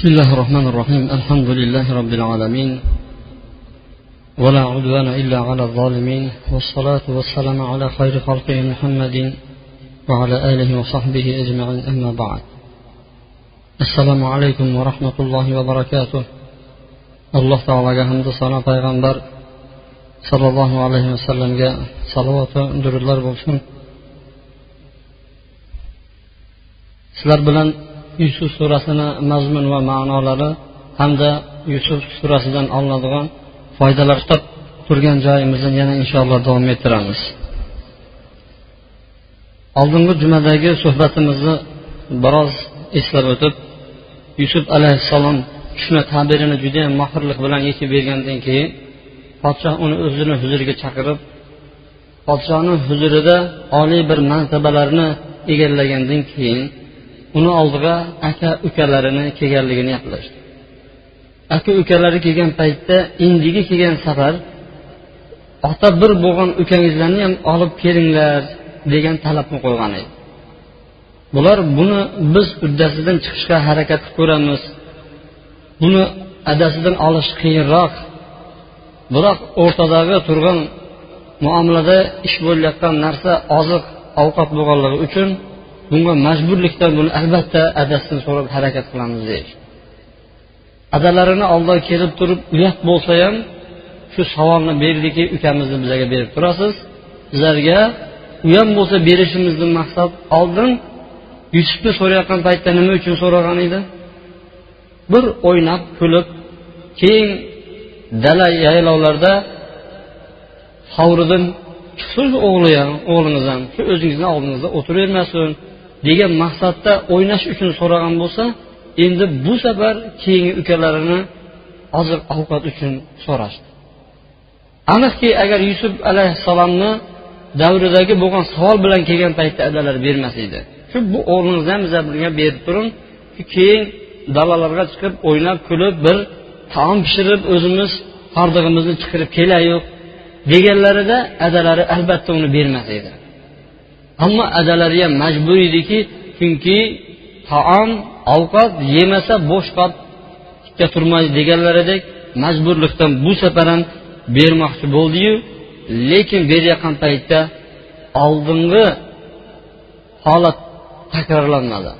بسم الله الرحمن الرحيم. الحمد لله رب العالمين ولا عدوان إلا على الظالمين والصلاة والسلام على خير خلقه محمد وعلى آله وصحبه أجمعين. أما بعد السلام عليكم ورحمة الله وبركاته. alloh taologa hamdu sano payg'ambar sollallohu alayhi vasallamga salovatu durudlar bo'lsin sizlar bilan yusuf surasini mazmun va ma'nolari hamda yusuf surasidan olinadigan foydalar kitob turgan joyimizni yana inshaalloh davom ettiramiz. Oldingi jumadagi suhbatimizni biroz eslab o'tib yusuf alayhissalom tushma tabirini judayam mohirlik bilan yechib bergandan keyin podshoh uni o'zini huzuriga chaqirib podshohni huzurida oliy bir mansabalarni egallagandan keyin uni oldiga aka ukalarini kelganligini gaplashdi. Aka ukalari kelgan paytda indigi kelgan safar ota bir bo'lgan ukangizlarni ham olib kelinglar degan talabni qo'ygan edi. Bular buni biz uddasidan chiqishga harakat qilib ko'ramiz buni adasidan olish qiyinroq. Biroq o'rtadagi turgan muomalada ish bo'layotgan narsa oziq ovqat bo'lganligi uchun bunga majburlikdan buni albatta adasidan so'rab harakat qilamiz deyish adalarini oldiga kelib turib uyat bo'lsa ham shu savolni berdiki ukamizni bizlarga berib turasiz. Bizlarga u ham bo'lsa berishimizni maqsad oldin yusufni so'rayotgan paytda nima uchun so'ragan edi? Bir o'ynab kulib keyin dala yaylovlarda hovuridan chiqsin o'g'li ham o'g'lingiz ham shu o'zingizni oldingizda o'tiravermasin degan maqsadda o'ynash uchun so'ragan bo'lsa endi bu safar keyingi ukalarini oziq ovqat uchun so'rashdi. Aniqki agar yusuf alayhissalomni davridagi bo'lgan savol bilan kelgan paytda adalar bermas edi. Shu bu o'g'lingizni ham bizlarga berib turing keyin dalalarga chiqib o'ynab kulib bir taom pishirib o'zimiz hordig'imizni chiqirib kelaylik deganlarida adalari albatta uni bermas edi. Ammo adalari ham majbur ediki chunki taom ovqat yemasa bo'sh qolib tikka turmaydi deganlaridek majburlikdan bu safar ham bermoqchi bo'ldiyu. Lekin berayotgan paytda oldingi holat takrorlanmadi.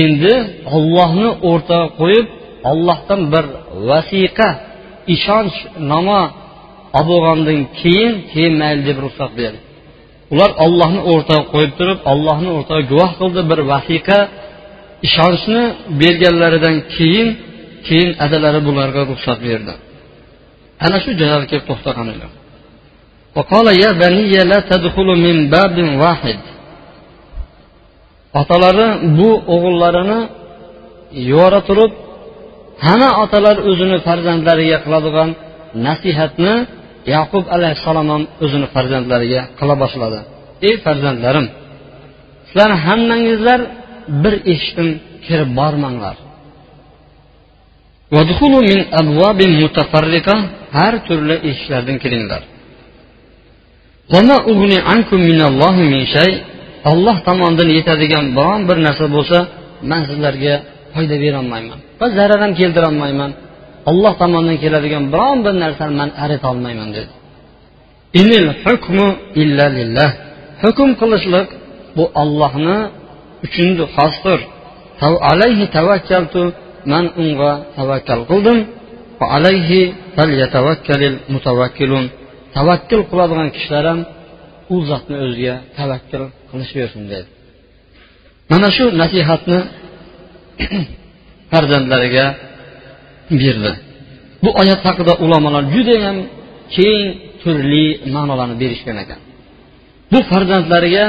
Endi ollohni o'rtaga qo'yib ollohdan bir vasiqa ishonch noma olib bo'lgandan keyin keyin mayli deb ruxsat berdi. Ular ollohni o'rtaga qo'yib turib ollohni o'rtaga guvoh qildi bir vasiqa ishonchni berganlaridan keyin keyin adalari bularga ruxsat berdi. Ana shu joyga kelib to'xtagan edi. Otalari bu o'g'illarini yubora turib hamma otalar o'zini farzandlariga qiladigan nasihatni yaqub alayhissalom ham o'zini farzandlariga qila boshladi. Ey farzandlarim sizlar hammangizlar bir eshikdan kirib bormanglar. Har turli eshiklardan kiringlar olloh tomonidan yetadigan biron bir narsa bo'lsa man sizlarga foyda berolmayman va zarar ham keltirolmayman. Olloh tomonidan keladigan biron bir narsani man aritolmayman dedi. Hukm qilishlik bu ollohni uchundi xosdir. Alayhi tavakkaltu man unga tavakkal qildim. Va alayhi tavakkul qiladigan kishilar ham u zotni o'ziga tavakkul qilishversin dedi. Mana shu nasihatni farzandlariga berdi. Bu oyat haqida ulamolar judayam keng turli ma'nolarni berishgan ekan. Bu farzandlariga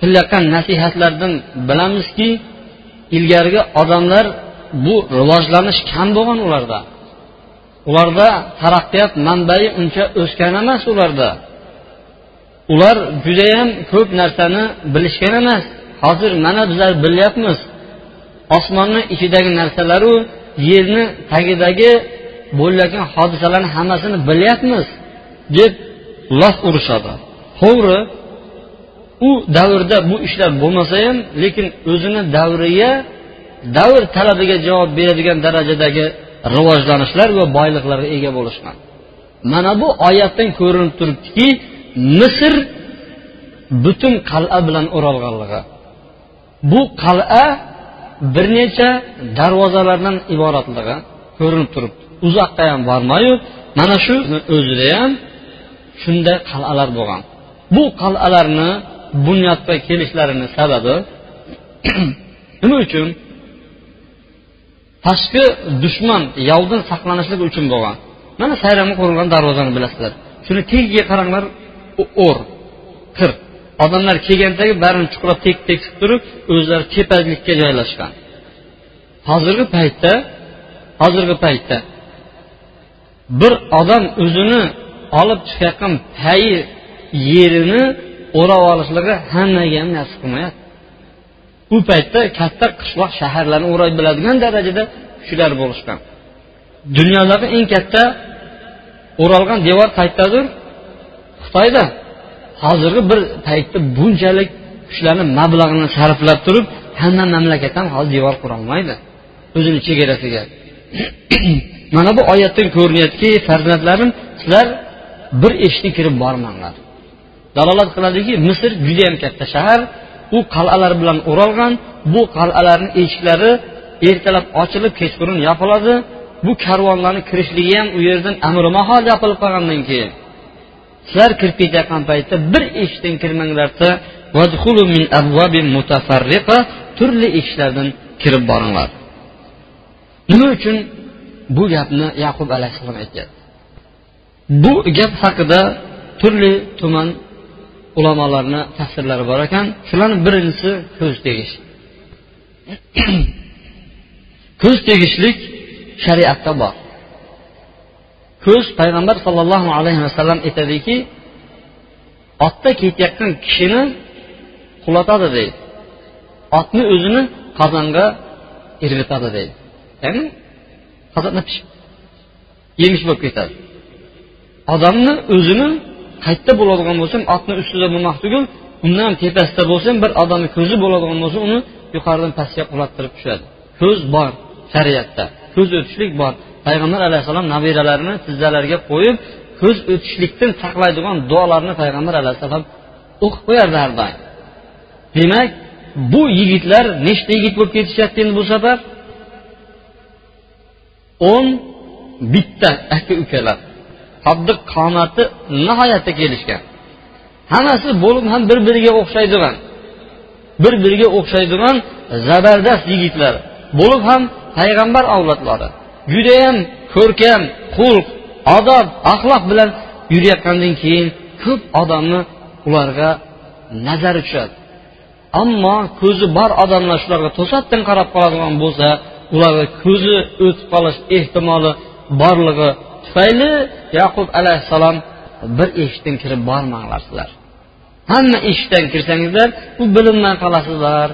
qilayotgan nasihatlardan bilamizki ilgarigi odamlar bu rivojlanish kam bo'lgan ularda. Ularda taraqqiyot manbai uncha o'sgan emas ularda. Ular judayam ko'p narsani bilishgan emas. Hozir mana bizlar bilyapmiz. Osmonni ichidagi narsalaru yerni tagidagi bo'layotgan hodisalarni hammasini bilyapmiz deb lof urishadi. To'g'ri u davrda bu ishlar bo'lmasa ham lekin o'zini davriga davr talabiga javob beradigan darajadagi rivojlanishlar va boyliqlarga ega bo'lishgan mana bu oyatdan ko'rinib turibdiki misr butun qal'a bilan o'ralganligi. Bu qal'a bir necha darvozalardan iboratligi ko'rinib turibdi uzoqqa ham bormayu mana shu o'zida ham shunday qal'alar bo'lgan. Bu qal'alarni bunyodga kelishlarini sababi nima uchun? Tashqi dushman yovdan saqlanishlik uchun bo'lgan. Mana sayranga qurilgan darvozani bilasizlar. Shuni tagiga qaranglar o'r qir. Odamlar kelgandagi barini chuqurlab tek tekib turib o'zlari tepazlikka joylashgan. Hozirgi paytda hozirgi paytda bir odam o'zini olib chiqayotgan payi yerini o'rab olishligi hammaga ham nasib qilmayapti. U paytda katta qishloq shaharlarni o'rab biladigan darajada kuchlar bo'lishgan. Dunyodagi eng katta o'ralgan devor qayerdadir xitoyda. Hozirgi bir paytda bunchalik kuchlarni mablag'ini sarflab turib hamma mamlakat ham hozir devor qurolmaydi. O'zini chegarasiga. Mana bu oyatdan ko'rinyaptiki farzandlarim sizlar bir eshikni kirib bormanglar. Dalolat qiladiki misr judayam katta shahar. U qal'alar bilan o'ralgan bu qal'alarni eshiklari ertalab ochilib kechqurun yopiladi. Bu karvonlarni kirishligi ham u yerdan amri mahol yopilib qolgandan keyin sizlar kirib ketayotgan paytda bir eshikdan kirmanglarda turli eshiklardan kirib boringlar. Nima uchun bu gapni yaqub alayhissalom aytyapti? Bu gap haqida turli tuman ulamolarni tafsirlari bor ekan. Shularni birinchisi ko'z tegish. Ko'z tegishlik shariatda bor. Ko'z payg'ambar sollallohu alayhi vasallam aytadiki otda ketayotgan kishini qulatadi deydi. Otni o'zini qozonga irg'itadi deydi. Ya'ni qozonda pishib yemish bo'lib ketadi. Odamni o'zini qayerda bo'ladigan bo'lsa ham otni ustida bo'lmoq tugul undan tepasida bo'lsa ham bir odamni ko'zi bo'ladigan bo'lsa uni yuqoridan pastga qulattirib tushadi. Ko'z bor shariatda. Ko'z o'tishlik bor. Payg'ambar alayhissalom nabiralarini tizzalariga qo'yib ko'z o'tishlikdan saqlaydigan duolarni payg'ambar alayhissalom o'qib qo'yardi har doim. Demak bu yigitlar nechta yigit bo'lib ketishyapti endi bu safar? O'n bitta aka ukalar. Qaddi qomati nihoyatda kelishgan. Hammasi bo'lib ham bir biriga o'xshaydigan bir biriga o'xshaydigan zabardast yigitlar bo'lib ham payg'ambar avlodlari judayam ko'rkam xulq odob axloq bilan yurayotgandan keyin ko'p odamni ularga nazari tushadi. Ammo ko'zi bor odamlar shularga to'satdan qarab qoladigan bo'lsa ularga ko'zi o'tib qolish ehtimoli borligi tufayli yaqub alayhissalom bir eshikdan kirib bormanglar sizlar. Hamma eshikdan kirsangizlar bu bilinmay qolasizlar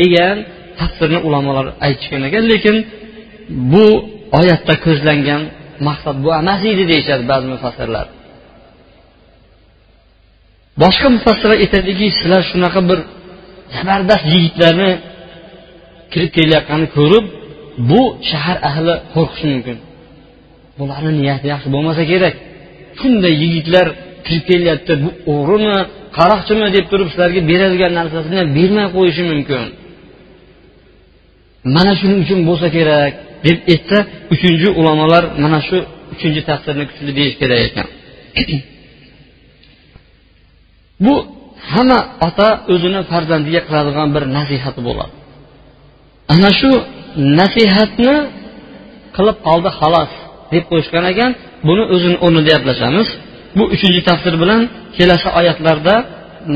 degan tafsirni ulamolar aytishgan ekan lekin bu oyatda ko'zlangan maqsad bu emas edi deyishadi ba'zi mufassirlar. Boshqa mufassirlar aytadiki sizlar shunaqa bir zabardast yigitlarni kirib kelayotganini ko'rib bu shahar ahli qo'rqishi mumkin. Bularni niyati yaxshi bo'lmasa kerak. Shunday yigitlar kirib kelyapti bu o'g'rimi qaroqchimi deb turib sizlarga beradigan narsasini ham bermay qo'yishi mumkin. Mana shuning uchun bo'lsa kerak. Deb aytsa uchinchi ulamolar mana shu uchinchi tafsirni kuchli deyish kerak ekan. Bu hamma ota o'zini farzandiga qiladigan bir nasihati bo'ladi. Ana shu nasihatni qilib qoldi xolos deb qo'yishgan ekan buni o'zini o'rnida gaplashamiz. Bu uchinchi tafsir bilan kelasi oyatlarda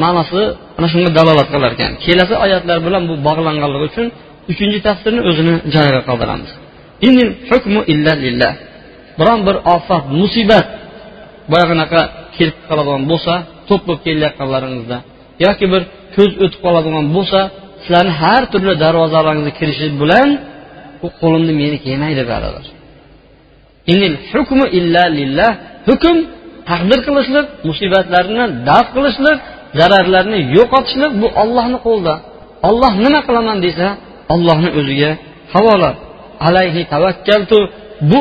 ma'nosi ana shunga dalolat qilar ekan kelasi oyatlar bilan bu bog'langanligi uchun uchinchi tafsirni o'zini joyiga qoldiramiz. Biron bir ofat musibat. Boyag'inaqa kelib qoladigan bo'lsa to'p bo'lib kelayotganlaringizda yoki bir ko'z o'tib qoladigan bo'lsa sizlarni har turli darvozalaringizga kirishi bilan u qo'limni meni yemaydi baribir hukm taqdir qilishlik musibatlarni daf qilishlik zararlarni yo'qotishlik bu ollohni qo'lida. Olloh nima qilaman desa ollohni o'ziga havola. Alayhi tavakkaltu. Bu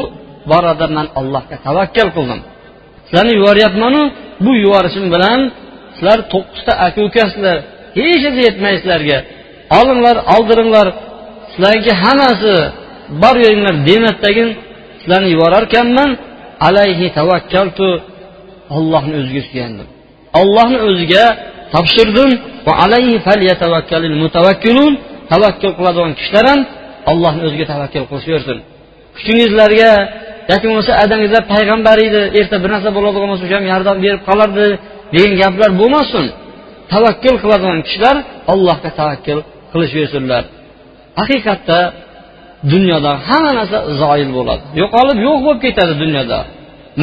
borada man allohga tavakkal qildim. Sizlarni yuboryapmanu? Bu yuborishim bilan sizlar to'qqizta aka ukasizlar hech narsa yetmaydi sizlarga. Olinglar oldiringlar sizlarga hammasi bor yoringlar demasdagin sizlarni yuborarkanman. Alayhi tavakkaltu. Ollohni o'ziga suyandim. Ollohni o'ziga topshirdim. Va alayhi tavakkal qiladigan kishilar ham allohni o'ziga tavakkul qilishaversin kuchingizlarga yoki bo'lmasa adangizlar payg'ambar edi erta bir narsa bo'ladigan bo'lsa o'sha ham yordam berib qolardi degan gaplar bo'lmasin. Tavakkul qiladigan kishilar allohga tavakkul qilishaversinlar haqiqatda dunyoda hamma narsa zoil bo'ladi. Yo'qolib yo'q bo'lib ketadi dunyoda.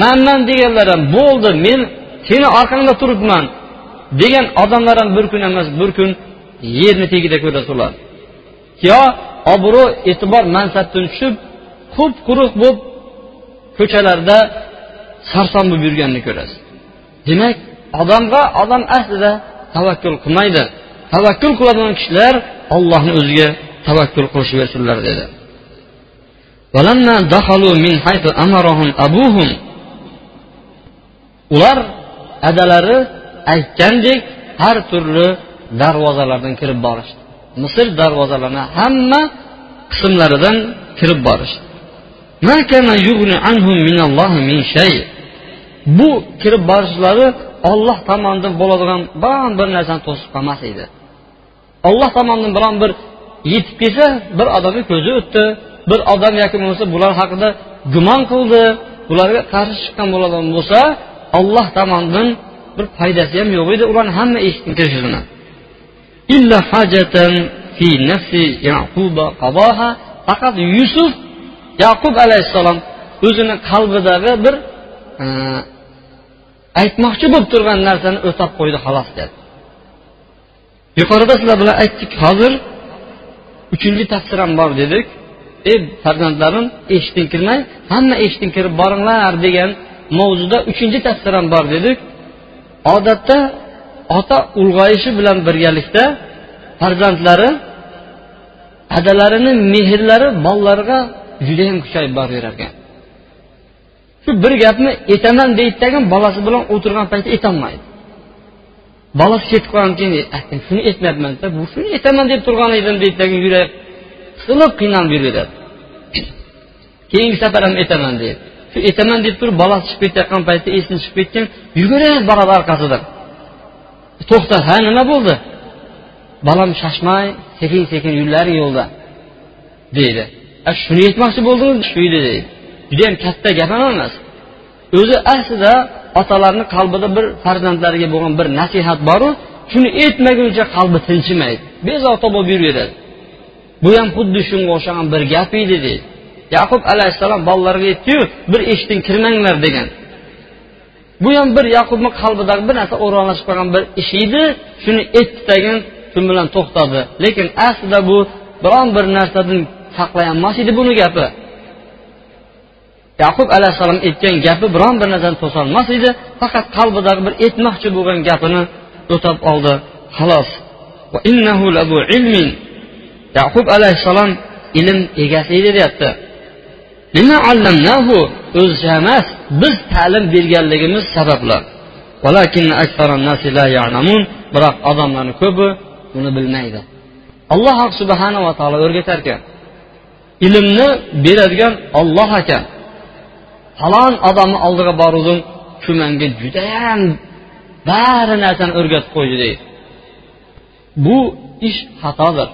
Manman deganlar ham bo'ldi men seni orqangda turibman degan odamlar ham bir kun emas bir kun yerni tagida ko'rasiz ular yo obro' e'tibor mansabdan tushib qup quruq bo'lib ko'chalarda sarson bo'lib yurganini ko'rasiz. Demak odamga odam aslida tavakkul qilmaydi. Tavakkul qiladigan kishilar ollohni o'ziga tavakkul qilishaversinlar dedi. Ular adalari aytgandek har turli darvozalardan kirib borishdi. Misr darvozalarini hamma qismlaridan kirib borishdi bu kirib borishlari olloh tomonidan bo'ladigan biron bir narsani to'sib qolmas edi. Olloh tomonidan biron bir yetib kelsa bir odamni ko'zi o'tdi bir odam yoki bo'lmasa bular haqida gumon qildi bularga qarshi chiqqan bo'ladigan bo'lsa olloh tomonidan bir foydasi ham yo'q edi ularni hamma eshitgan kirishini illa hajatan fi nafsi yaquba qadaha faqat yusuf yaqub alayhissalom o'zini qalbidagi bir e, aytmoqchi bo'lib turgan narsani o'tab qo'ydi xolos dedi. Yuqorida sizlar bilan aytdik hozir uchinchi tafsir ham bor dedik. Ey farzandlarim eshikdan kirmay hamma eshikdan kirib boringlar degan mavzuda uchinchi tafsir ham bor dedik. Odatda ota ulg'ayishi bilan birgalikda farzandlari adalarini mehrlari mollariga judayam kuchayib boraverar ekan shu bir gapni aytaman deydidagi bolasi bilan o'tirgan paytda aytolmaydi bolasi ketib qolgandan keyin e, shuni aytmayapman bu shuni aytaman deb turgan edim deydidagi yurak qisilib qiynalib yuraveradi. Keyingi safar ham aytaman deydi. Shu aytaman deb turib bolasi chiqib ketayotgan paytda esini chiqib ketgan yugurib boradi orqasidan to'xta ha nima bo'ldi? Bolam shoshmay sekin sekin yurlaring yo'lda. Deydi shuni aytmoqchi bo'ldingiz shu edi deydi. Judayam katta gap ham emas. O'zi aslida otalarni qalbida bir farzandlariga bo'lgan bir nasihat boru shuni aytmaguncha qalbi tinchimaydi. Bezovta bo'lib yuraveradi. Bu ham xuddi shunga o'xshagan bir gap edi deydi. Yaqub alayhissalom bolalarga aytdiyu bir eshikdan kirmanglar degan. Bu ham bir yaqubni qalbidagi bir narsa o'ralashib qolgan bir ish edi. Shuni aytdi degan shu bilan to'xtadi. Lekin aslida bu biron bir narsadan saqlayolmas edi buni gapi. Yaqub alayhissalom aytgan gapi biron bir narsani to'solmas edi. Faqat qalbidagi bir aytmoqchi bo'lgan gapini o'tab oldi. Xolos yaqub alayhissalom ilm egasi edi deyapti. O'zicha emas biz ta'lim berganligimiz sabablar. Biroq odamlarni ko'pi buni bilmaydi. Alloh subhanava taolo o'rgatar ekan ilmni beradigan olloh ekan. Falon odamni oldiga boruvdim shu manga judayam bari narsani o'rgatib qo'ydi deydi. Bu ish xatodir.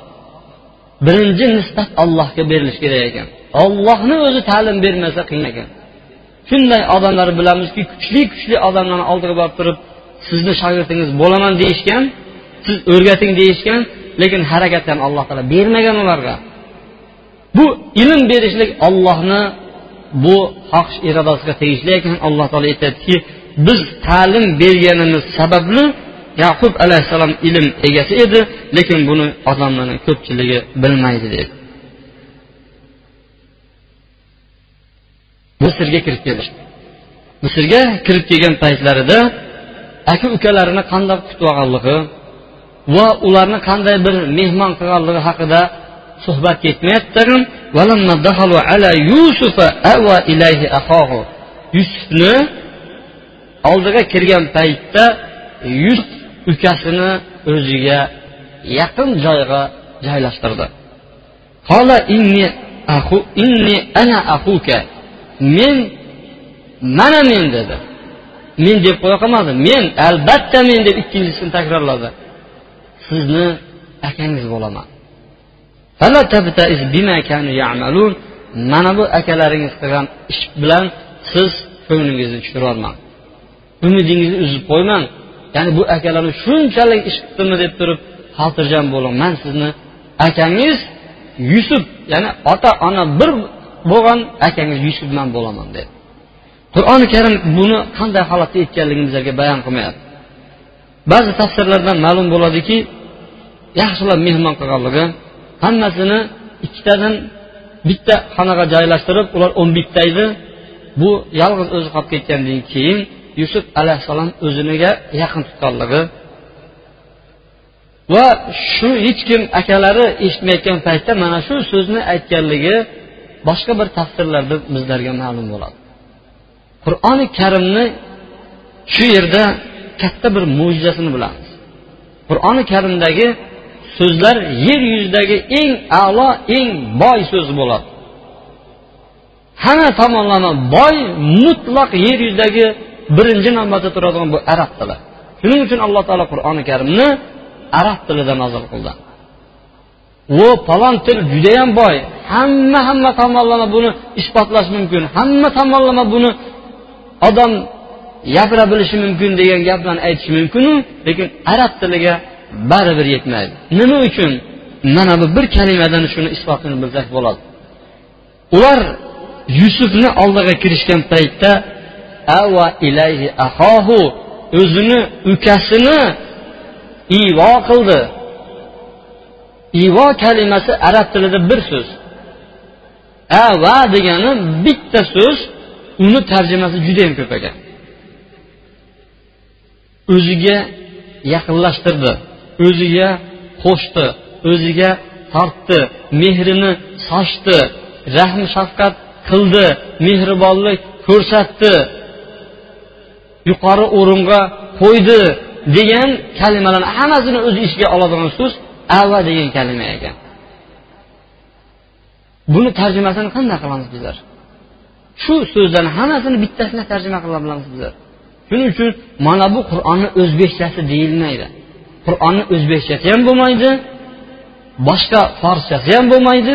Birinchi nisbat allohga berilishi kerak ekan. Ollohni o'zi ta'lim bermasa qiyin ekan. Shunday odamlarni bilamizki kuchli kuchli odamlarni oldiga borib turib sizni shogirdingiz bo'laman deyishgan siz o'rgating deyishgan lekin harakatdan alloh taolo bermagan ularga. Bu ilm berishlik ollohni bu xohish irodasiga tegishli ekan. Alloh taolo aytyaptiki biz ta'lim berganimiz sababli yaqub alayhissalom ilm egasi edi lekin buni odamlarni ko'pchiligi bilmaydi dedi. Misrga kirib kelishdi misrga kirib kelgan paytlarida aka ukalarini qandoq kutib olganligi va ularni qanday bir mehmon qilganligi haqida suhbat ketmayapti yusufni oldiga kirgan paytda yusuf ukasini o'ziga yaqin joyga joylashtirdi. Men mana men dedi. Men deb qo'ya qolmadi men albatta men deb ikkinchisini takrorladi. Sizni akangiz bo'laman. Mana bu akalaringiz qilgan ish bilan siz ko'nglingizni tushirolmang. Umidingizni uzib qo'ymang. Ya'ni bu akalarni shunchalik ish qildimi deb turib xotirjam bo'ling. Man sizni akangiz yusuf ya'ni ota ona bir bo'lgan akangiz yusuf man bo'laman dedi. Qur'oni karim buni qanday holatda aytganligini bizlarga bayon qilmayapti. Ba'zi tafsirlardan ma'lum bo'ladiki yaxshilab mehmon qilganligi hammasini ikkitadan bitta xonaga joylashtirib ular o'n bitta edi. Bu yolg'iz o'zi qolib ketgandan keyin yusuf alayhissalom o'ziniga yaqin tutganligi va shu hech kim akalari eshitmayotgan paytda mana shu so'zni aytganligi boshqa bir tafsirlarda bizlarga ma'lum bo'ladi. Qur'oni karimni shu yerda katta bir mo'jizasini bilamiz. Qur'oni karimdagi so'zlar yer yuzidagi eng a'lo eng boy so'z bo'ladi. Hamma tomonlama boy mutlaq yer yuzidagi birinchi navbatda turadigan bu arab tili. Shuning uchun alloh taolo qur'oni karimni arab tilida nozil qildi. U palon til judayam boy. Hamma hamma tomonlama buni isbotlash mumkin. Hamma tomonlama buni odam gapira bilishi mumkin degan gaplarni aytish mumkinu lekin arab tiliga baribir yetmaydi. Nima uchun? Mana bu bir kalimadan shuni isbotini bilsak bo'ladi. Ular yusufni oldiga kirishgan paytda ava ilayhi ahohu o'zini ukasini ivo qildi. Ivo kalimasi arab tilida bir so'z. Ava degani bitta so'z uni tarjimasi judayam ko'p ekan. O'ziga yaqinlashtirdi o'ziga qo'shdi o'ziga tortdi mehrini sochdi rahm shafqat qildi mehribonlik ko'rsatdi yuqori o'ringa qo'ydi degan kalimalarni hammasini o'z ichiga oladigan so'z ava degan kalima ekan. Buni tarjimasini qanday qilamiz bizlar shu so'zlarni hammasini bittasini tarjima qila bilamiz bizlar shuning uchun mana bu qur'onni o'zbekchasi deyilmaydi. Qur'onni o'zbekchasi ham bo'lmaydi boshqa forschasi ham bo'lmaydi.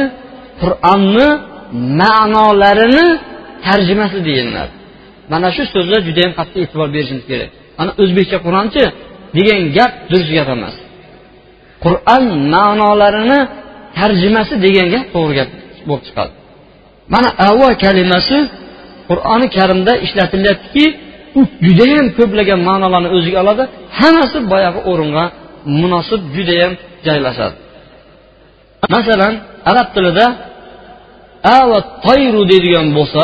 Qur'onni ma'nolarini tarjimasi deyiladi. Mana shu so'zlar juda yam qattiq e'tibor berishimiz kerak. Ana o'zbekcha qur'onchi degan gap durust gap emas. Qur'on ma'nolarini tarjimasi degan gap to'g'ri gap bo'lib chiqadi. Mana avvo kalimasi qur'oni karimda ishlatilyaptiki u judayam ko'plagan ma'nolarni o'ziga oladi. Hammasi boyagi o'ringa munosib judayam joylashadi. Masalan arab tilida ava toyru deydigan bo'lsa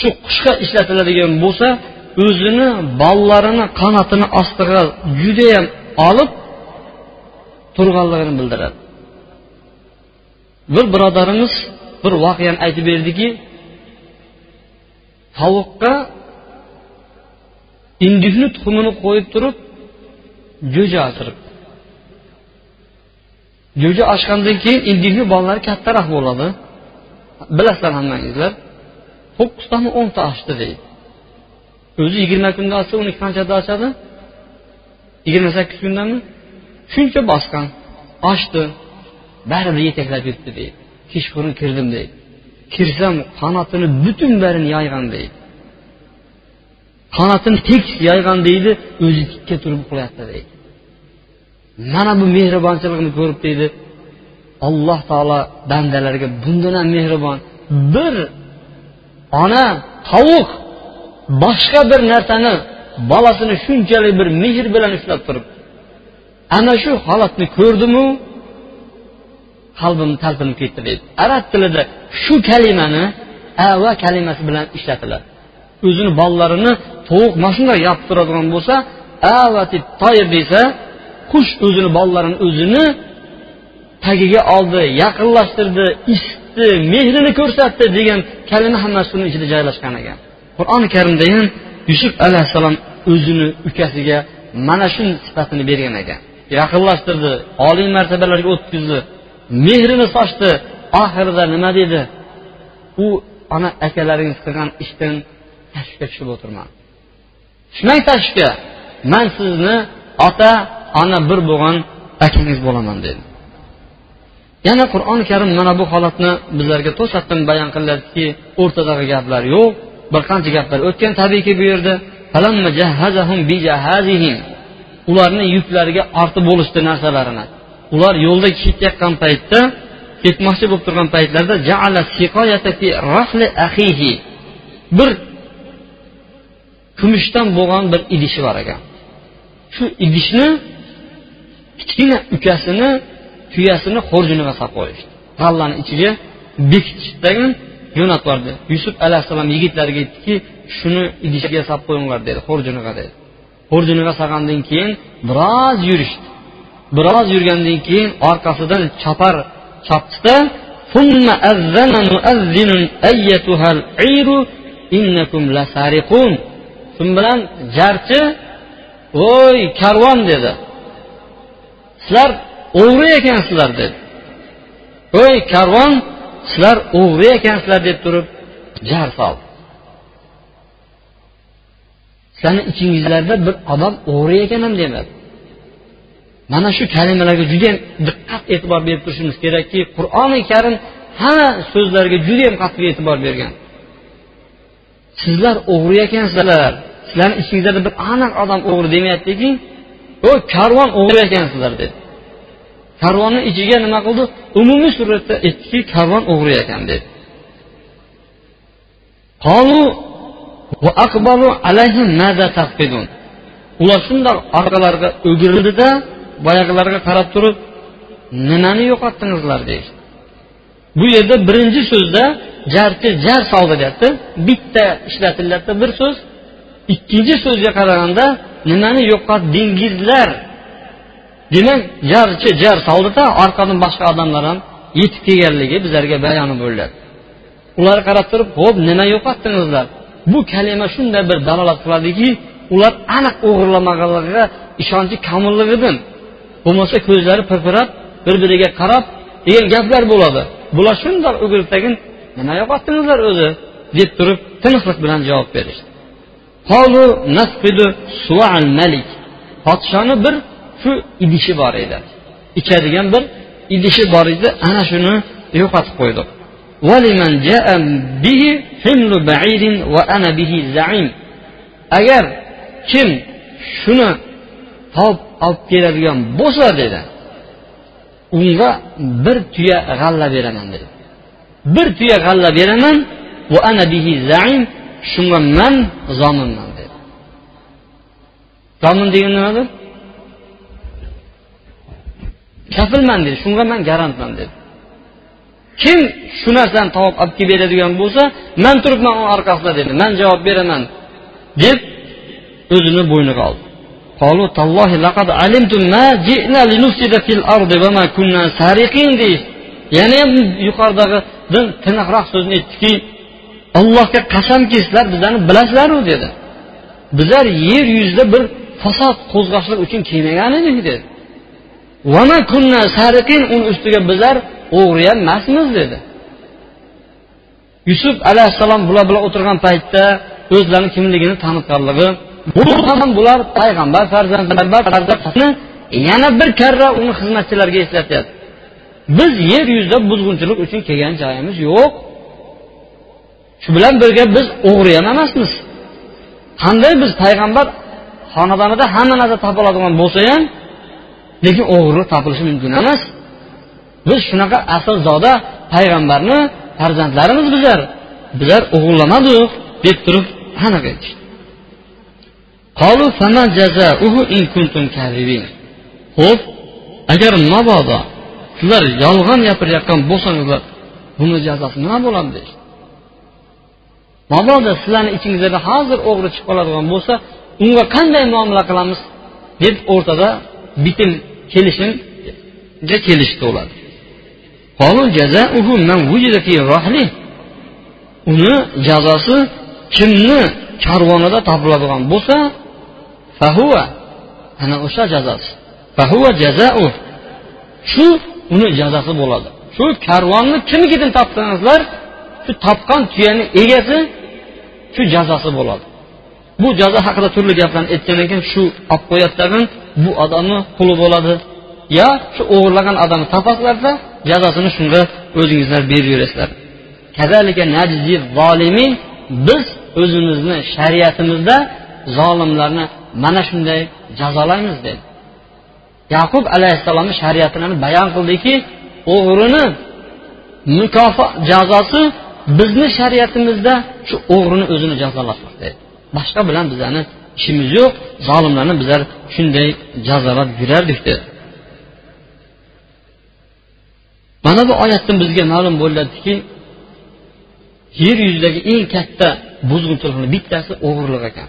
shu qushga ishlatiladigan bo'lsa o'zini ballarini qanotini ostiga judayam olib turganligini bildiradi. Bir birodarimiz bir voqeani aytib berdiki tovuqqa indikni tuxumini qo'yib turib jo'ja asirib jo'ja ochgandan keyin indikni bolalari kattaroq bo'ladi. Bilasizlar hammangizlar to'qqiztami o'nta ochdi deydi. O'zi yigirma kunda ochsa uni qanchada ochadi? Yigirma sakkiz kundami? Shuncha bosgan ochdi baribir yetaklab yuribdi deydi. Kechqurun kirdim deydi. Kirsam qanotini butun barini yoygan deydi. Qanotini tekis yoygan deydi. O'zi tikka turib uxlayapti deydi. Mana bu mehribonchiligini ko'rib deydi. Alloh taolo bandalarga bundan ham mehribon. Bir ona tovuq boshqa bir narsani bolasini shunchalik bir mehr bilan ushlab turibdi. Ana shu holatni ko'rdimu? Qalbim talpinib ketdi deydi arab tilida shu kalimani ava kalimasi bilan ishlatiladi o'zini bolalarini tovuq mana shunday yopib turadigan bo'lsa avati toyir desa qush o'zini bolalarini o'zini tagiga oldi yaqinlashtirdi eshitdi mehrini ko'rsatdi degan kalima hammasi shuni ichida joylashgan ekan. Qur'oni karimda ham yusuf alayhissalom o'zini ukasiga mana shu sifatini bergan ekan. Yaqinlashtirdi oliy martabalarga o'tkazdi. Mehrini sochdi. Oxirida nima dedi? U ana akalaringiz qilgan ishdan tashvishga tushib o'tirman tushmang tashvishga man sizni ota ona bir bo'lgan akangiz bo'laman dedi. Yana qur'oni karim mana bu holatni bizlarga to'satdan bayon qilyaptiki o'rtadagi gaplar yo'q. Bir qancha gaplar o'tgan tabiiyki bu yerda ularni yuklariga ortib bo'lishdi narsalarini. Ular yo'lda ketayotgan paytda ketmoqchi bo'lib turgan paytlarida bir kumushdan bo'lgan bir idishi bor ekan. Shu idishni kichkina ukasini tuyasini xurjuniga solib qo'yishdi. G'allani ichiga bekitishdan jo'natib yubordi. Yusuf alayhissalom yigitlariga aytdiki shuni idishga solib qo'yinglar dedi xurjuniga dedi. Xurjuniga yasagandan keyin biroz yurishdi. Biroz yurgandan keyin orqasidan chopar chopdida shu bilan? Jarchi voy karvon dedi. Sizlar o'g'ri ekansizlar dedi. Voy karvon sizlar o'g'ri ekansizlar deb turib jar soldi. Sizlarni ichingizlarda bir odam o'g'ri ekan ham demadi mana shu kalimalarga judayam diqqat e'tibor berib turishimiz kerakki qur'oni karim hamma so'zlarga judayam qattiq e'tibor bergan. Sizlar o'g'ri ekansizlar. Sizlarni ichingizlarda bir aniq odam o'g'ri demayaptiki u karvon o'g'ri ekansizlar dedi. Karvonni ichiga nima qildi? Umumiy suratda aytdiki karvon o'g'ri ekan dedi. Ular shundoq orqalariga o'girildida boyagilarga qarab turib nimani yo'qotdingizlar deyishdi bu yerda birinchi so'zda jarchi jar soldi deyapti bitta ishlatilyapti bir so'z. Ikkinchi so'zga qaraganda nimani yo'qotdingizlar. Demak jarchi jar soldida orqadan boshqa odamlar ham yetib kelganligi bizlarga bayon bo'lyapti. Ularga qarab turib ho'p nima yo'qotdingizlar. Bu kalima shunday bir dalolat qiladiki ular aniq o'g'irlamaganligiga ishonchi komilligidan bo'lmasa ko'zlari pirpirab bir biriga qarab degan gaplar bo'ladi. Bular shundoq o'girib tagin nima yo'qotdingizlar o'zi? deb turib tiniqlik bilan javob berishdi. Podshoni bir shu idishi bor edi. Ichadigan bir idishi bor edi ana shuni yo'qotib qo'ydik agar kim shuni topib olib keladigan bo'lsa dedi unga bir tuya g'alla beraman dedi. Bir tuya g'alla beraman va ana bihi zaim shunga man zominman dedi. Zomin degani nimadir kafilman dedi shunga man garantman dedi. kim shu narsani topib olib kelib beradigan bo'lsa man turibman uni orqasida dedi man javob beraman deb o'zini bo'yniga oldi قالوا تالله لقد علمتم ما جئنا لنفسد في الأرض وما كنا سارقين deyishdi yana ham yuqoridagidan tiniqroq so'zni aytdiki allohga qasamki sizlar bizlarni bilasizlaru dedi bizlar yer yuzida bir fasod qo'zg'ashlik uchun kelmagan edik dedi uni ustiga bizlar o'g'ri ham emasmiz dedi. Yusuf alayhissalom bular bilan o'tirgan paytda o'zlarini kimligini tanitganligi ham bular payg'ambar farzandlar yana bir karra uni xizmatchilariga eslatyapti. Biz yer yuzida buzg'unchilik uchun kelgan joyimiz yo'q. Shu bilan birga biz o'g'ri ham emasmiz. Qanday biz payg'ambar xonadonida hamma narsa topiladigan bo'lsa ham lekin o'g'irlik topilishi mumkin emas. Biz shunaqa aslzoda payg'ambarni farzandlarimiz bizlar bizlar o'g'irlamadik deb turib aniq aytishdi. Ho'p agar mabodo sizlar yolg'on gapirayotgan bo'lsangizlar buni jazosi nima bo'ladi deyishdi mabodo sizlarni ichingizda hozir o'g'ri chiqib qoladigan bo'lsa unga qanday muomala qilamiz deb o'rtada bitim kelishimga kelishdi ular. Uni jazosi kimni karvonida topiladigan bo'lsa fahuva ana o'sha jazosi. Fahuva jazau. Shu uni jazosi bo'ladi. Shu karvonni kimnikidan topsangizlar shu topgan tuyani egasi shu jazosi bo'ladi. Bu jazo haqida turli gaplarni aytgandan keyin shu olib qo'yadi tag'in bu odamni quli bo'ladi. Yo shu o'g'irlagan odamni topasizlarda jazosini shunga o'zingizlar berib yurasizlar. Biz o'zimizni shariatimizda zolimlarni mana shunday jazolaymiz dedi. Yaqub alayhissalomni shariatini bayon qildiki o'g'rini mukofot jazosi bizni shariatimizda shu o'g'rini o'zini jazolashlik dedi. Boshqa bilan bizani ishimiz yo'q zolimlarni bizlar shunday jazolab yurardik dedi. Mana bu oyatdan bizga ma'lum bo'ladiki yer yuzidagi eng katta buzg'unchilikni bittasi o'g'irlik ekan.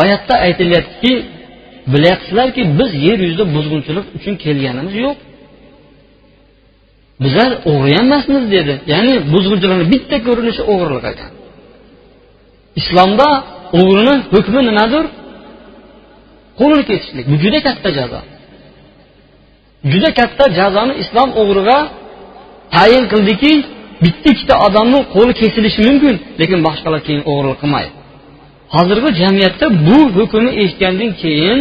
Oyatda aytilyaptiki bilyapsizlarki biz yer yuzida buzg'unchilik uchun kelganimiz yo'q. Bizlar o'g'ri emasmiz dedi. Ya'ni buzg'unchilikni bitta ko'rinishi o'g'irlik ekan. Islomda o'g'rini hukmi nimadir? Qo'lini kesishlik. Bu juda katta jazo. Juda katta jazoni islom o'g'riga tayin qildiki bitta ikkita odamni qo'li kesilishi mumkin lekin boshqalar keyin o'g'irlik qilmaydi. Hozirgi jamiyatda bu hukmni eshitgandan keyin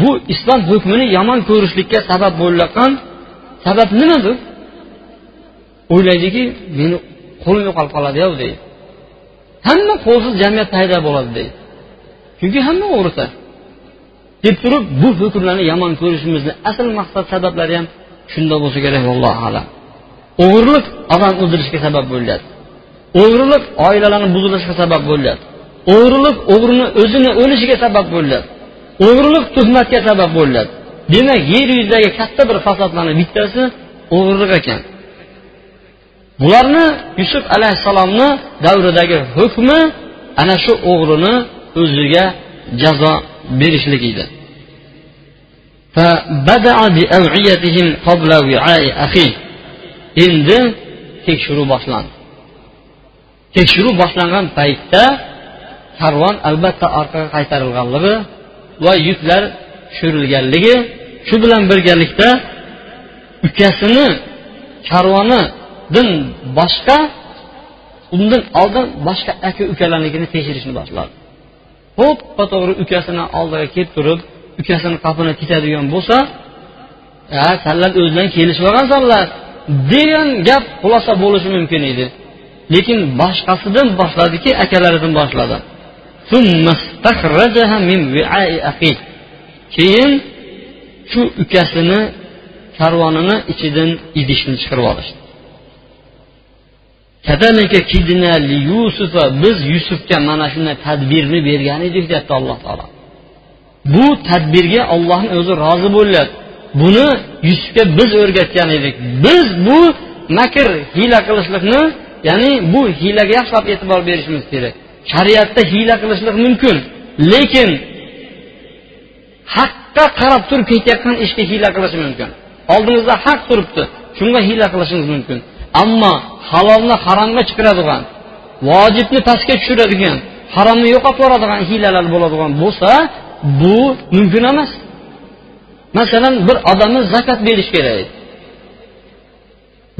bu islom hukmini yomon ko'rishlikka sabab bo'layotgan sabab nima deb o'ylaydiki meni qo'lim yo'qolib qoladi deydi. Hamma qo'lsiz jamiyat paydo bo'ladi deydi. Chunki hamma o'g'risa. Kelib turib bu hukmlarni yomon ko'rishimizni asl maqsad sabablari ham shunda bo'lsa kerak allohu alam. O'g'irlik odam o'ldirishga sabab bo'ladi o'g'irlik oilalarni buzilishiga sabab bo'ladi o'g'irlik o'g'rini o'zini o'lishiga sabab bo'ladi o'g'irlik tuhmatga sabab bo'ladi demak yer yuzidagi katta bir fasodlarni bittasi o'g'irlik ekan. Bularni yusuf alayhissalomni davridagi hukmi ana shu o'g'rini o'ziga jazo berishlik edi. Endi tekshiruv boshlandi tekshiruv boshlangan paytda karvon albatta orqaga qaytarilganligi va yuklar tushirilganligi shu bilan birgalikda ukasini karvonidan boshqa undan oldin boshqa aka ukalarnikini tekshirishni boshladi to'ppa to'g'ri ukasini oldiga kelib turib ukasini qafini titadigan bo'lsa sanlar o'zidan kelishib olgansanlar degan gap xulosa bo'lishi mumkin edi. Lekin boshqasidan boshladiki akalaridan boshladi. Keyin shu ukasini karvonini ichidan idishni chiqarib olishdi. Biz yusufga mana shunday tadbirni bergan edik deyapti alloh taolo. Bu tadbirga ollohni o'zi rozi bo'ladi buni yusufga biz o'rgatgan edik. Biz bu makr hiyla qilishlikni ya'ni bu hiylaga yaxshilab e'tibor berishimiz kerak. Shariatda hiyla qilishlik mumkin lekin haqqa qarab turib ketayotgan ishga hiyla qilish mumkin. Oldingizda haq turibdi shunga hiyla qilishimiz mumkin. Ammo halolni haromga chiqaradigan vojibni pastga tushiradigan haromni yo'qotib yuboradigan hiylalar bo'ladigan bo'lsa bu mumkin emas. Masalan bir odamni zakot berish kerak.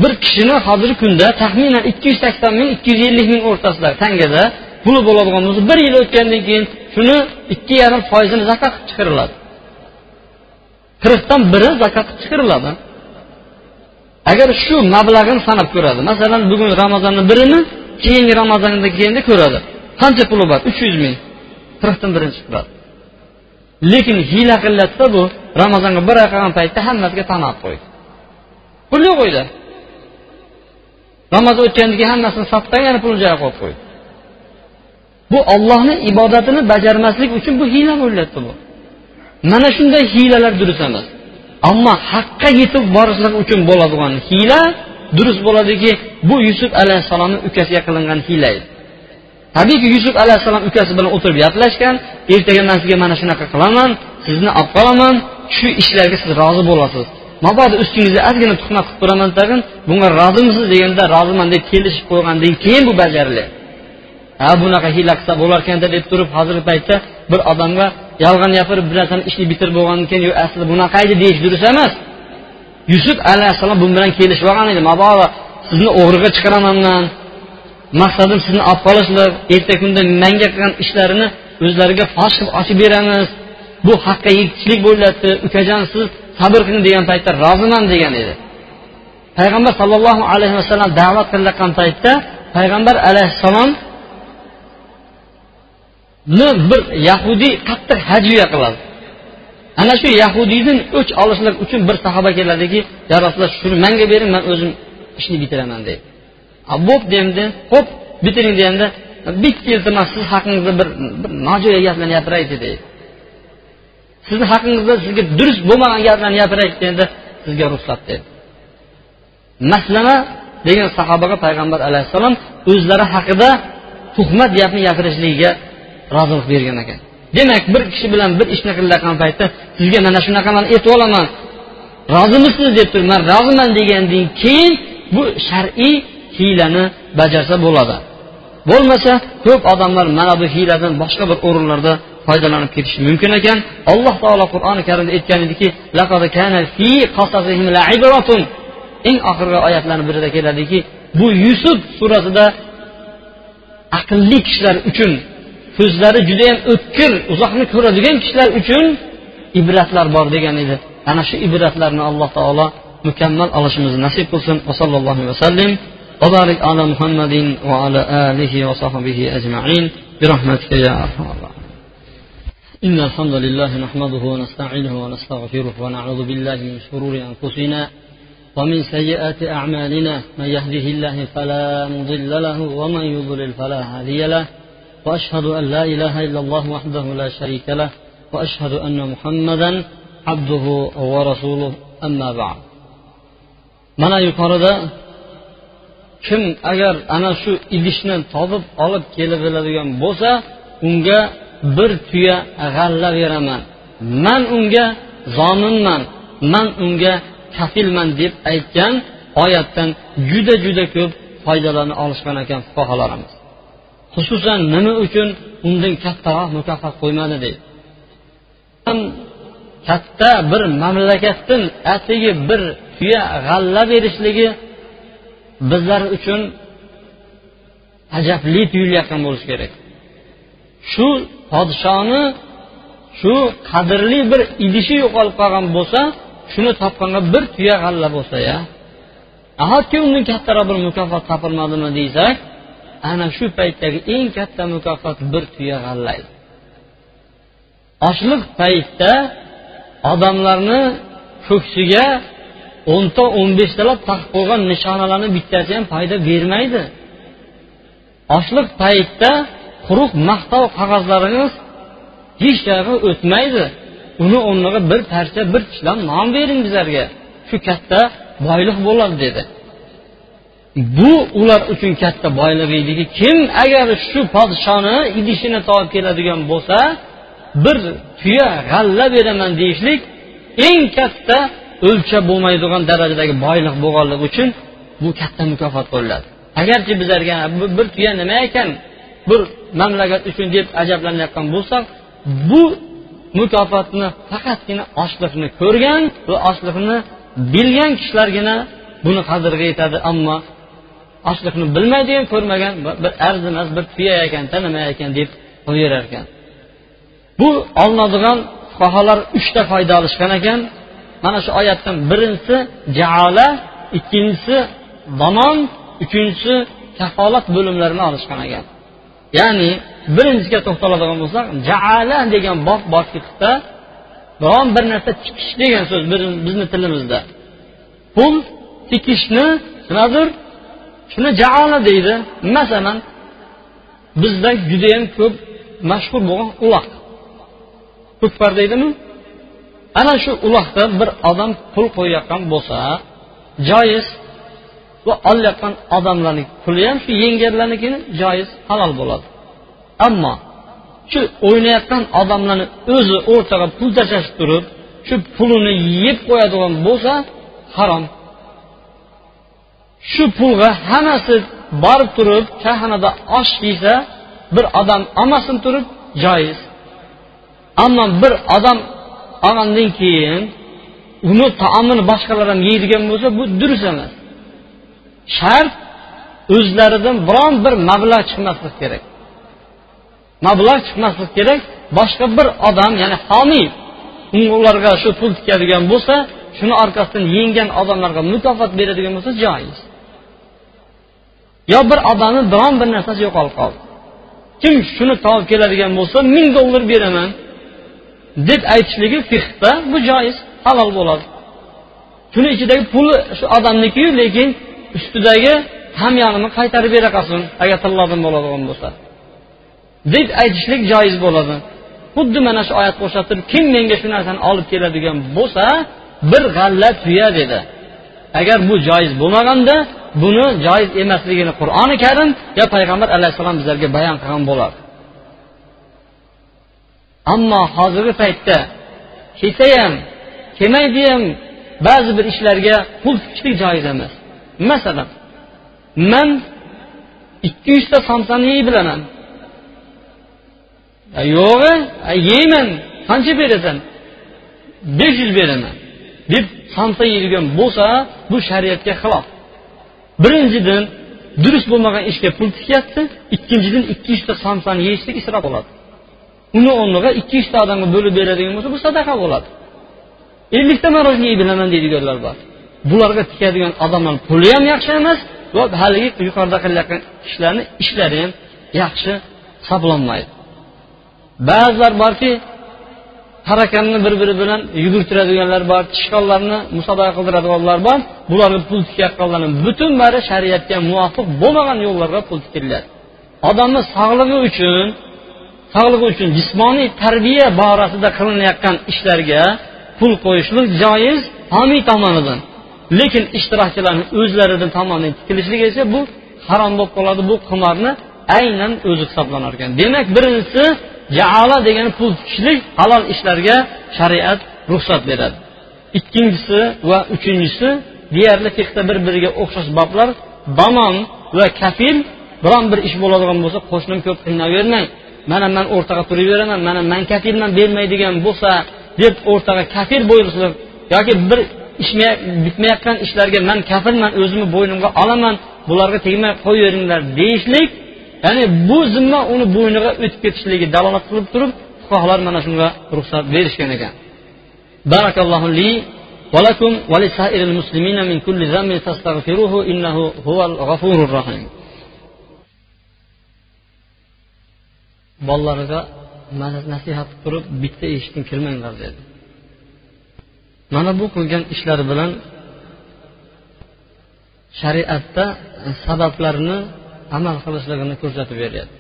Bir kishini hozirgi kunda taxminan ikki yuz sakson ming ikki yuz ellik ming o'rtasida tangada puli bo'ladigan bo'lsa bir yil o'tgandan keyin shuni ikki yarim foizini zakot qilib chiqariladi. Qirqdan biri zakot qilib chiqariladi. Agar shu mablag'ini sanab ko'radi masalan bugun ramazonni birini keyingi ramazondan keyinda ko'radi. Qancha puli bor? Uch yuz ming. Qirqdan birini chiqaradi. Lekin hiyla qilyaptida bu ramazonga bir oy qolgan paytda hammasiga tan qo'ydi pul yo'q uyda. Namoz o'tgandan keyin hammasini sotib yana pulni joyiga qo'yib qo'ydi bu ollohni ibodatini bajarmaslik uchun bu hiyla bo'lyapti bu. Mana shunday hiylalar durust emas. Ammo haqqa yetib borishlik uchun bo'ladigan hiyla durust bo'ladiki bu yusuf alayhissalomni ukasiga qilingan hiyla edi. Tabiiyki yusuf alayhissalom ukasi bilan o'tirib gaplashgan ertaga man sizga mana shunaqa qilaman sizni olib qolaman shu ishlarga siz rozi bo'lasiz. Mabodo ustingizga ozgina tuhmat qilib turaman tag'in bunga rozimisiz deganda roziman deb kelishib qo'ygandan keyin bu bajariladi ha bunaqa hiyla qilsa bo'larkanda deb turib hozirgi paytda bir odamga yolg'on gapirib bir narsani ishni bitirib bo'lgandan keyin yo'q aslida bunaqa edi deyish durust emas. Yusuf alayhissalom bu bilan kelishib olgan edi. Mabodo sizni o'g'riga chiqaraman man maqsadim sizni olib qolishlik ertagi kunda manga qilgan ishlarini o'zlariga fosh qilib ochib beramiz. Bu haqqa yetishlik bo'lyapti ukajon siz sabr qiling degan paytda roziman degan edi. Payg'ambar sollallohu alayhi vasallam da'vat qilayotgan paytda payg'ambar alayhissalom bir yahudiy qattiq hajviya qiladi. Ana shu yahudiydan o'ch olishlik uchun bir sahoba keladiki ya rasululloh shuni manga bering man o'zim ishni bitiraman deydi. Bo'pti demdi ho'p bitiring deganda bitta iltimos siz haqingizda bir bir nojo'ya gaplarni gapiraylik deydi sizni haqingizda sizga durust bo'lmagan gaplarni gapiraylik deganda sizga ruxsat dedi. Maslama degan sahobaga payg'ambar alayhissalom o'zlari haqida tuhmat gapni gapirishligiga rozilik bergan ekan. Demak bir kishi bilan bir ishni qilayotgan paytda sizga mana shunaqa man aytib olaman rozimisiz deb turib man roziman degandan keyin bu shar'iy hiylani bajarsa bo'ladi. Bo'lmasa ko'p odamlar mana bu hiyladan boshqa bir o'rinlarda foydalanib ketishi mumkin ekan. Alloh taolo qur'oni karimda aytgan ediki eng oxirgi oyatlarni birida keladiki bu yusuf surasida aqlli kishilar uchun ko'zlari judayam o'tkir uzoqni ko'radigan kishilar uchun ibratlar bor degan edi. Ana shu ibratlarni alloh taolo mukammal olishimizni nasib qilsin. Va sallallohu vasallam وبارك على محمد وعلى آله وصحبه أجمعين برحمتك يا أرحم الراحمين. إن الحمد لله نحمده ونستعينه ونستغفره ونعوذ بالله من شرور أنفسنا ومن سيئات أعمالنا. من يهده الله فلا مضل له ومن يضلل فلا هادي له. وأشهد أن لا إله إلا الله وحده لا شريك له. وأشهد أن محمدا عبده ورسوله. أما بعد. mana yuqorida kim agar ana shu idishni topib olib kelib beradigan bo'lsa unga bir tuya g'alla beraman. Man unga zominman man unga kafilman deb aytgan oyatdan juda juda ko'p foydalana olishgan ekan fuqarolarimiz. Xususan nima uchun undan kattaroq mukofot qo'ymadi deydi. Katta bir mamlakatdan atigi bir tuya g'alla berishligi bizlar uchun ajabli tuyulayotgan bo'lishi kerak. Shu podshoni shu qadrli bir idishi yo'qolib qolgan bo'lsa shuni topganga bir tuya g'alla bo'lsa ya. Nahotki undan kattaroq bir mukofot topilmadimi desak ana shu paytdagi eng katta mukofot bir tuya g'allaydi ochliq paytda odamlarni ko'ksiga o'nta o'n beshtalab taqib qo'ygan nishonalarni bittasi ham foyda bermaydi. Ochliq paytda quruq maqtov qog'ozlaringiz hech joyga o'tmaydi. Uni o'rniga bir parcha bir tishlam non bering bizlarga. Shu katta boylik bo'ladi dedi. Bu ular uchun katta boylik ediki kim agar shu podshoni idishini topib keladigan bo'lsa bir tuya g'alla beraman deyishlik eng katta o'lchab bo'lmaydigan darajadagi boylik bo'lganligi uchun bu katta mukofot qo'yiladi. Agarchi bizlarga bir tuya nima ekan bir mamlakat uchun deb ajablanayotgan bo'lsak bu mukofotni faqatgina ochliqni ko'rgan va ochliqni bilgan kishilargina buni qadriga yetadi ammo ochliqni bilmaydigan ko'rmagan bir arzimas bir tuya ekanda nima ekan deb qo'yaverar ekan bu olinadigan fuqarolar uchta foyda olishgan ekan. Mana shu oyatdan birinchisi jaola ikkinchisi zamon uchinchisi kafolat bo'limlarini olishgan ekan. Ya'ni birinchisiga to'xtaladigan bo'lsak jaala degan bob bor fiqda biron bir narsa tikish degan so'z bizni tilimizda. Pul tikishni nimadir shuni jaola deydi. Masalan bizda judayam ko'p mashhur bo'lgan uloq. Ko'kpar deydimi? Ana shu ulohda bir odam pul qo'yayotgan bo'lsa joiz va olayotgan odamlarni puli ham shu yengarlarnikini joiz halol bo'ladi. Ammo shu o'ynayotgan odamlarni o'zi o'rtaga pul tashlashib turib shu pulini yeb qo'yadigan bo'lsa harom. Shu pulga hammasi borib turib choyxonada osh yesa bir odam olmasin turib joiz. Ammo bir odam olgandan keyin uni taomini boshqalar ham yeydigan bo'lsa bu durust emas. Shart o'zlaridan biron bir mablag' chiqmaslik kerak. Mablag' chiqmaslik kerak boshqa bir odam ya'ni homiy ularga shu pul tikadigan bo'lsa shuni orqasidan yenggan odamlarga mukofot beradigan bo'lsa joiz. Yo bir odamni biron bir narsasi yo'qolib qoldi. Kim shuni topib keladigan bo'lsa ming dollar beraman. Deb aytishligi fiqda bu joiz halol bo'ladi. Shuni ichidagi puli shu odamnikiyu lekin ustidagi hamyonini qaytarib bera qolsin agar tillodan bo'ladigan bo'lsa. Deb aytishlik joiz bo'ladi. Xuddi mana shu oyatga o'xshab kim menga shu narsani olib keladigan bo'lsa bir g'alla tuya dedi. Agar bu joiz bo'lmaganda buni joiz emasligini qur'oni karim yo payg'ambar alayhissalom bizlarga bayon qilgan bo'lardi ammo hozirgi paytda kelsa ham kelmaydi ham ba'zi bir ishlarga pul tikishlik joiz emas. Masalan man ikki yuzta somsani yey bilaman. Yo'g'i yeyman qancha berasan? besh yuz beraman. deb somsa yeydigan bo'lsa bu shariatga xilof. Birinchidan durust bo'lmagan ishga pul tikyapti ikkinchidan ikki yuzta somsani yeyishlik isrof bo'ladi. Uni o'rniga ikki yuzta odamga bo'lib beradigan bo'lsa bu sadaqa bo'ladi. Ellikta marozga bilaman deydiganlar bor. Bularga tikadigan odamlar puli ham yaxshi emas va haligi yuqorida qilayotgan ishlarni ishlari ham yaxshi hisoblanmaydi. Ba'zilar borki tarakanni bir biri bilan yugurtiradiganlar bor tishqonlarni musobaqa qildiradiganlar bor bularga pul tikayotganlarni butun bari shariatga muvofiq bo'lmagan yo'llarga pul tikilyapti odamni sog'lig'i uchun sog'lig'i uchun jismoniy tarbiya borasida qilinayotgan ishlarga pul qo'yishlik joiz homiy tomonidan. Lekin ishtirokchilarni o'zlaridan tomonidan tikilishligi esa bu harom bo'lib qoladi bu qimorni aynan o'zi hisoblanar ekan demak birinchisi jaala degani pul tikishlik halol ishlarga shariat ruxsat beradi. Ikkinchisi va uchinchisi deyarli fiqda bir biriga o'xshash boblar domon va kafil biron bir ish bo'ladigan bo'lsa qo'shnim ko'p qiynavermang mana man o'rtaga turaveraman mana man kafilman bermaydigan bo'lsa deb o'rtaga kafil buyursin yoki bir bitmayotgan ishlarga man kafilman o'zimni bo'ynimga olaman bularga tegmay qo'yaveringlar deyishlik ya'ni bu zimma uni bo'yniga o'tib ketishligi dalolat qilib turib fuqarolar mana shunga ruxsat berishgan ekan barakallohu li ولكم ولسائر المسلمين من كل ذنب فاستغفروه إنه هو الغفور الرحيم bolalariga nasihat qilib bitta eshikdan kirmanglar dedi. Mana bu qilgan ishlari bilan shariatda sabablarni amal qilishligini ko'rsatib beryapti.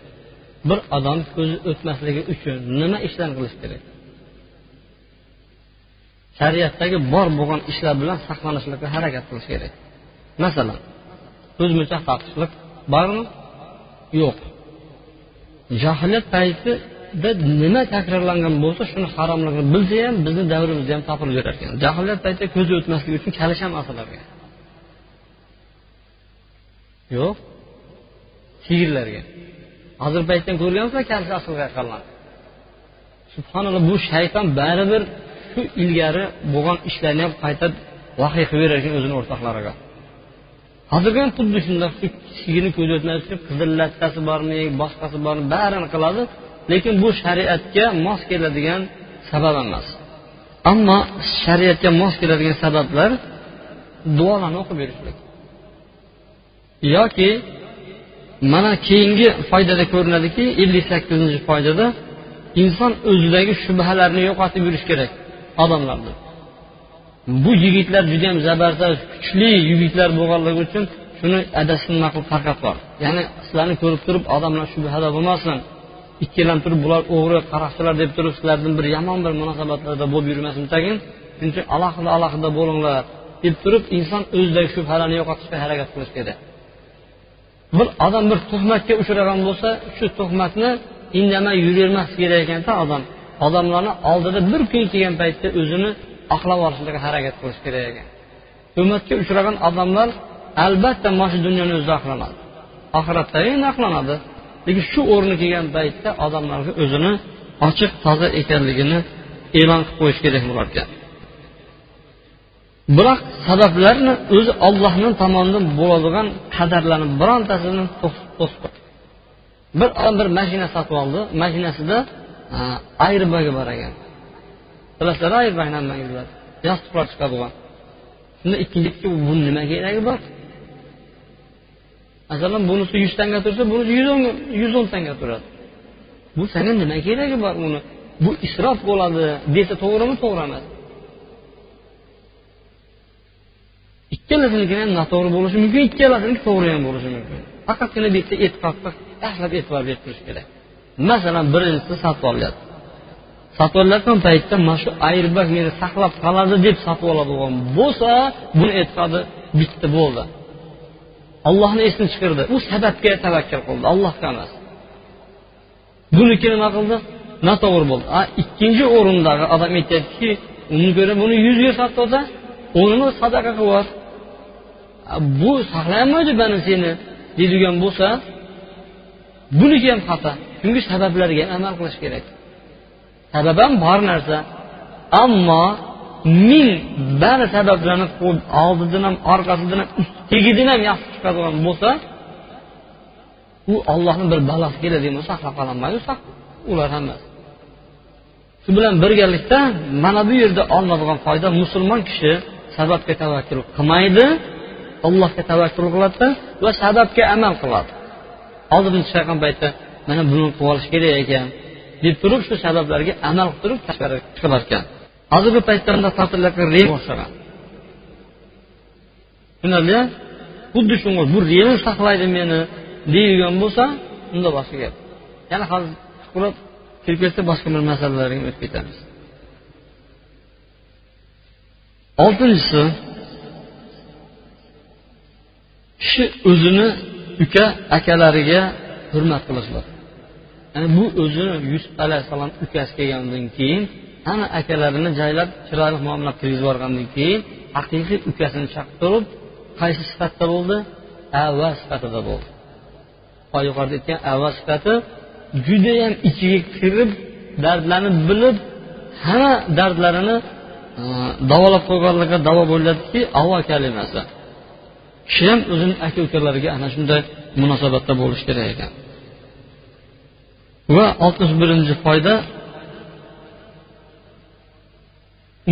Bir odam ko'zi o'tmasligi uchun nima ishlar qilish kerak? Shariatdagi bor bo'lgan ishlar bilan saqlanishlikka harakat qilish kerak. Masalan ko'zmunchoq taqishlik bormi? Yo'q. Jahiliyat paytida nima takrorlangan bo'lsa shuni haromligini bilsa ham bizni davrimizda ham topilib yurar ekan. Jahiliyat paytida ko'zi o'tmasligi uchun kalish ham osilgan yo'q. Sigirlarga hozir paytdan ko'rganmisizlar kalish aslga qolgan subhanalloh bu shayton baribir shu ilgari bo'lgan ishlarni ham qayta vahiy qilib berar ekan o'zini o'rtoqlariga. Hozirgi ham xuddi shundoq shu sigirni ko'zi o'tmaslik qizil lattasi bormi boshqasi bormi barini qiladi. Lekin bu shariatga mos keladigan sabab emas. Ammo shariatga mos keladigan sabablar duolarni o'qib berishlik. Yoki mana keyingi foydada ko'rinadiki ellik sakkizinchi foydada inson o'zidagi shubhalarni yo'qotib yurish kerak odamlarda bu yigitlar judayam zabardast kuchli yigitlar bo'lganligi uchun shuni adashib nima qilib tarqatib ya'ni sizlarni ko'rib turib odamlar shubhada bo'lmasin ikkilanib turib bular o'g'ri qaroqchilar deb turib sizlardan bir yomon bir munosabatlarda bo'lib yurmasin tagin. Shuning uchun alohida alohida bo'linglar deb turib inson o'zidagi shubhalarni yo'qotishga harakat qilish kerak. Bir odam bir tuhmatga uchragan bo'lsa shu tuhmatni indamay yuravermas kerak ekanda odam. Odamlarni oldida bir kun kelgan paytda o'zini oqlab olishlikka harakat qilish kerak ekan. Tuhmatga uchragan odamlar albatta mana shu dunyoni o'zida oqlanadi oxiratda endi oqlanadi lekin shu o'rni kelgan paytda odamlarga o'zini ochiq toza ekanligini e'lon qilib qo'yish kerak bo'lar biroq sabablarni o'zi ollohni tomonidan bo'ladigan qadarlarni birontasini to'sib bir odam bir mashina sotib oldi mashinasida ayrbagi bor ekan bilasizlar yostiqlar chiqadi bo'lgan shunda ikkinchi bu nima keragi bor masalan bunisi yuz tanga tursa bunisi yuz o'n yuz o'n tanga turadi. Bu sanga nima keragi bor uni? Bu isrof bo'ladi desa to'g'rimi to'g'ri emas. Ikkalasiniki ham noto'g'ri bo'lishi mumkin ikkalasiniki to'g'ri ham bo'lishi mumkin. Faqatgina bu yerda e'tiqodga yaxshilab e'tibor berib turish kerak. Masalan birinchisi sotib olyapti. Sotib olayotgan paytda mana shu airbag meni saqlab qoladi deb sotib oladigan bo'lsa buni e'tiqodi bitta bo'ldi. Ollohni esini chiqardi u sababga tavakkal qildi. Allohga emas. Buniki nima qildi? Noto'g'ri bo'ldi. A ikkinchi o'rindagi odam aytyaptiki uni ko'ra buni yuzga sotib o'nini sadaqa qilib yubor bu saqlayolmaydi mana seni deydigan bo'lsa buniki ham xato chunki sabablarga ham amal qilish kerak. Sabab ham bor narsa. Ammo ming ba'zi sabablarni qo'yib oldidan ham orqasidan ham tagidan ham yaxshi chiqadigan bo'lsa u ollohni bir balosi keladigan bo'lsa saqlab qololmaydi ular hammasi shu bilan birgalikda mana bu yerda olinadigan foyda musulmon kishi sababga tavakkul qilmaydi allohga tavakkul qiladi va sababga amal qiladi. Hozir shayxon aytdi mana buni qilib olish kerak ekan. Deb turib shu sabablarga amal qilib turib tashqariga chiqilar ekan hozirgi paytda tortilayotgan rem o'xshagan. Tushunarli xuddi shunga bu rem saqlaydi meni deydigan bo'lsa unda boshqa gap. Yana hozir chuqurroq kirib ketsa boshqa bir masalalarga o'tib ketamiz. Oltinchisi kishi o'zini uka akalariga hurmat qilishlar bu o'zi yusuf alayhissalom ukasi kelgandan keyin hamma akalarini jaylab chiroyli muomala qilib yuborgandan keyin haqiqiy ukasini chaqirib qaysi sifatda bo'ldi? Avva sifatida bo'ldi. Yuqorida aytgan avva sifati judayam ichiga kirib dardlarni bilib hamma dardlarini e, davolab qo'yganlarga davo bo'ladiki avvo kalimasi. Kishi ham o'zini aka ukalariga ana shunday munosabatda bo'lishi kerak ekan. Va oltmish birinchi foyda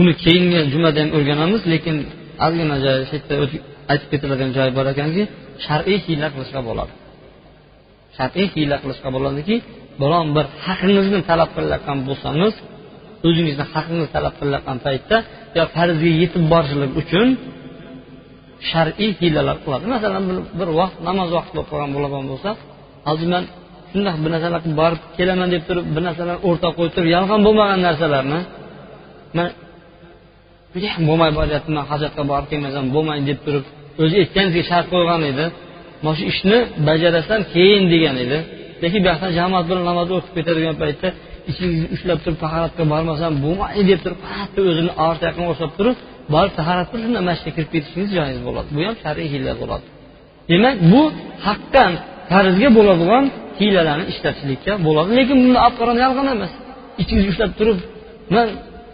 uni keyingi jumada ham o'rganamiz lekin ozgina joyi shu yerda aytib ketiladigan joyi bor ekanki shar'iy hiyla qilishga bo'ladi. Shar'iy hiyla qilishga bo'ladiki biron bir haqingizni talab qilayotgan bo'lsangiz o'zingizni haqingizni talab qilayotgan paytda yo farzga yetib borishlik uchun shar'iy hiylalar qiladi. Masalan bir vaqt namoz vaqti bo'lib qolgan bo'ladigan bo'lsa hozir man shundoq bir narsalar qilib borib kelaman deb turib bir narsalar o'rtaga qo'yib turib yolg'on bo'lmagan narsalarni man judayam bo'lmay boryapti man hajatga borib kelmasam bo'lmaydi deb turib o'zi aytganiga shart qo'ygan edi. Mana shu ishni bajarasam keyin degan edi. Lekin bu yoqdan jamoat bilan namoz o'qib ketadigan paytda ichingizni ushlab turib tahoratga bormasam bo'lmaydi deb turib qayerda o'zini orta yoqqa o'xshab turib borib tahorat qilib shunda masjidga kirib ketishingiz joiz bo'ladi. Bu ham shar'iy hiyla bo'ladi. Demak bu haqdan farzga bo'ladigan hiylalarni ishlatishlikka bo'ladi lekin buni olib qarab yolg'on emas ichingizni ushlab turib man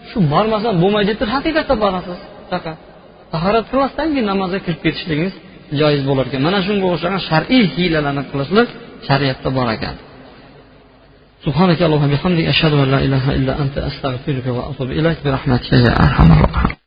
shu bormasam bo'lmaydi deb turib haqiqatda borasiz faqat tahorat qilmasdan keyin namozga kirib ketishligingiz joiz bo'lar ekan mana shunga o'xshagan shar'iy hiylalarni qilishlik shariatda bor ekan سبحانك اللهم وبحمدك أشهد أن لا إله إلا أنت أستغفرك وأتوب إليك برحمتك يا أرحم الراحمين